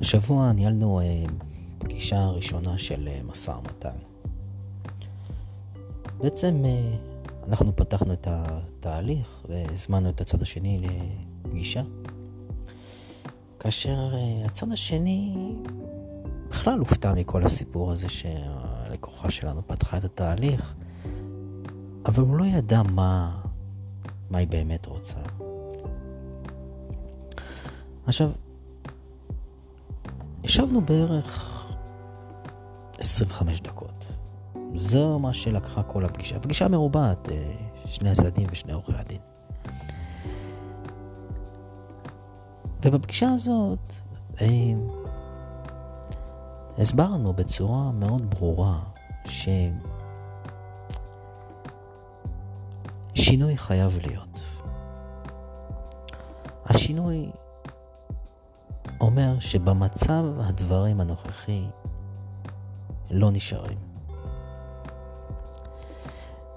השבוע ניהלנו אה, פגישה ראשונה של אה, משא ומתן. בעצם אה, אנחנו פתחנו את התהליך והזמנו את הצד השני לפגישה. כאשר הצד השני בכלל הופתע מכל הסיפור הזה שהלקוחה שלנו פתחה את התהליך, אבל הוא לא ידע מה, מה היא באמת רוצה. עכשיו, ישבנו בערך 25 דקות. זו מה שלקחה כל הפגישה. פגישה מרובעת, אה, שני הצדדים ושני עורכי הדין. ובפגישה הזאת אה, הסברנו בצורה מאוד ברורה ששינוי חייב להיות. השינוי אומר שבמצב הדברים הנוכחי לא נשארים.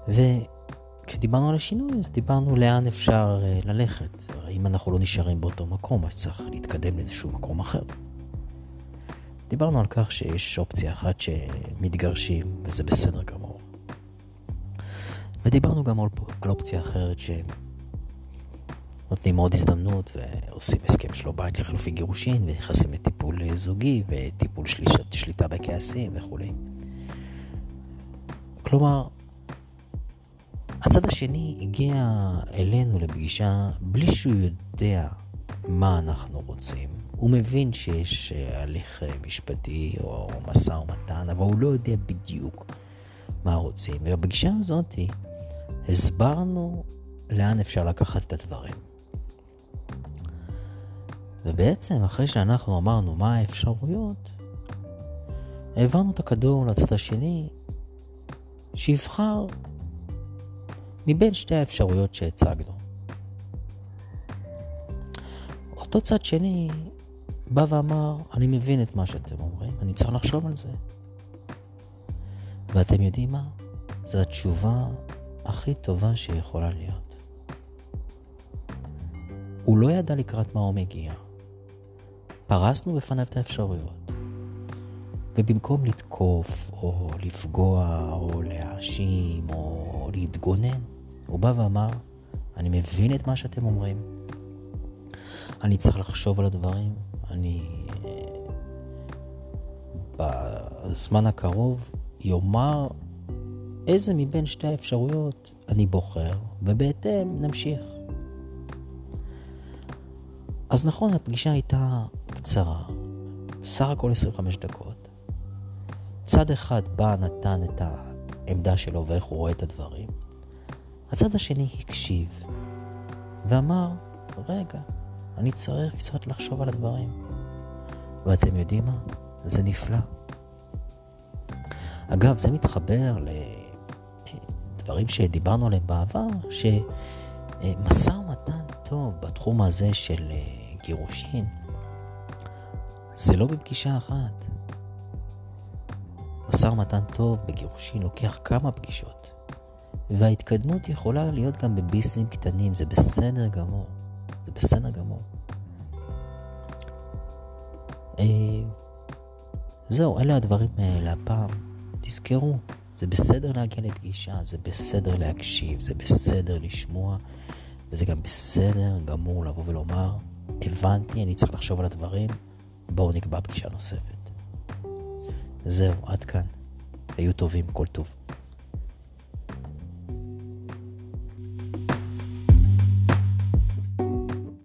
וכשדיברנו על השינוי, אז דיברנו לאן אפשר אה, ללכת. אם אנחנו לא נשארים באותו מקום, אז צריך להתקדם לאיזשהו מקום אחר. דיברנו על כך שיש אופציה אחת שמתגרשים, וזה בסדר גמור. ודיברנו גם על אופציה אחרת שנותנים עוד הזדמנות ועושים הסכם שלו בית לחלופי גירושין ונכנסים לטיפול זוגי וטיפול שלישת, שליטה בכעסים וכולי. כלומר, הצד השני הגיע אלינו לפגישה בלי שהוא יודע מה אנחנו רוצים. הוא מבין שיש אה, הליך אה, משפטי או משא ומתן, אבל הוא לא יודע בדיוק מה רוצים. ובפגישה הזאת הסברנו לאן אפשר לקחת את הדברים. ובעצם אחרי שאנחנו אמרנו מה האפשרויות, העברנו את הכדור לצד השני, שיבחר מבין שתי האפשרויות שהצגנו. אותו צד שני בא ואמר, אני מבין את מה שאתם אומרים, אני צריך לחשוב על זה. ואתם יודעים מה? זו התשובה הכי טובה שיכולה להיות. הוא לא ידע לקראת מה הוא מגיע. פרסנו בפניו את האפשרויות. ובמקום לתקוף, או לפגוע, או להאשים, או להתגונן, הוא בא ואמר, אני מבין את מה שאתם אומרים, אני צריך לחשוב על הדברים, אני בזמן הקרוב יאמר איזה מבין שתי האפשרויות אני בוחר, ובהתאם נמשיך. אז נכון, הפגישה הייתה קצרה, סך הכל 25 דקות. צד אחד בא, נתן את העמדה שלו ואיך הוא רואה את הדברים. הצד השני הקשיב ואמר, רגע, אני צריך קצת לחשוב על הדברים. ואתם יודעים מה? זה נפלא. אגב, זה מתחבר לדברים שדיברנו עליהם בעבר, שמשא ומתן טוב בתחום הזה של גירושין, זה לא בפגישה אחת. משא ומתן טוב בגירושין לוקח כמה פגישות, וההתקדמות יכולה להיות גם בביסים קטנים, זה בסדר גמור. זה בסדר גמור. אה, זהו, אלה הדברים להפעם. תזכרו, זה בסדר להגיע לפגישה, זה בסדר להקשיב, זה בסדר לשמוע, וזה גם בסדר גמור לבוא ולומר, הבנתי, אני צריך לחשוב על הדברים, בואו נקבע פגישה נוספת. זהו, עד כאן. היו טובים, כל טוב.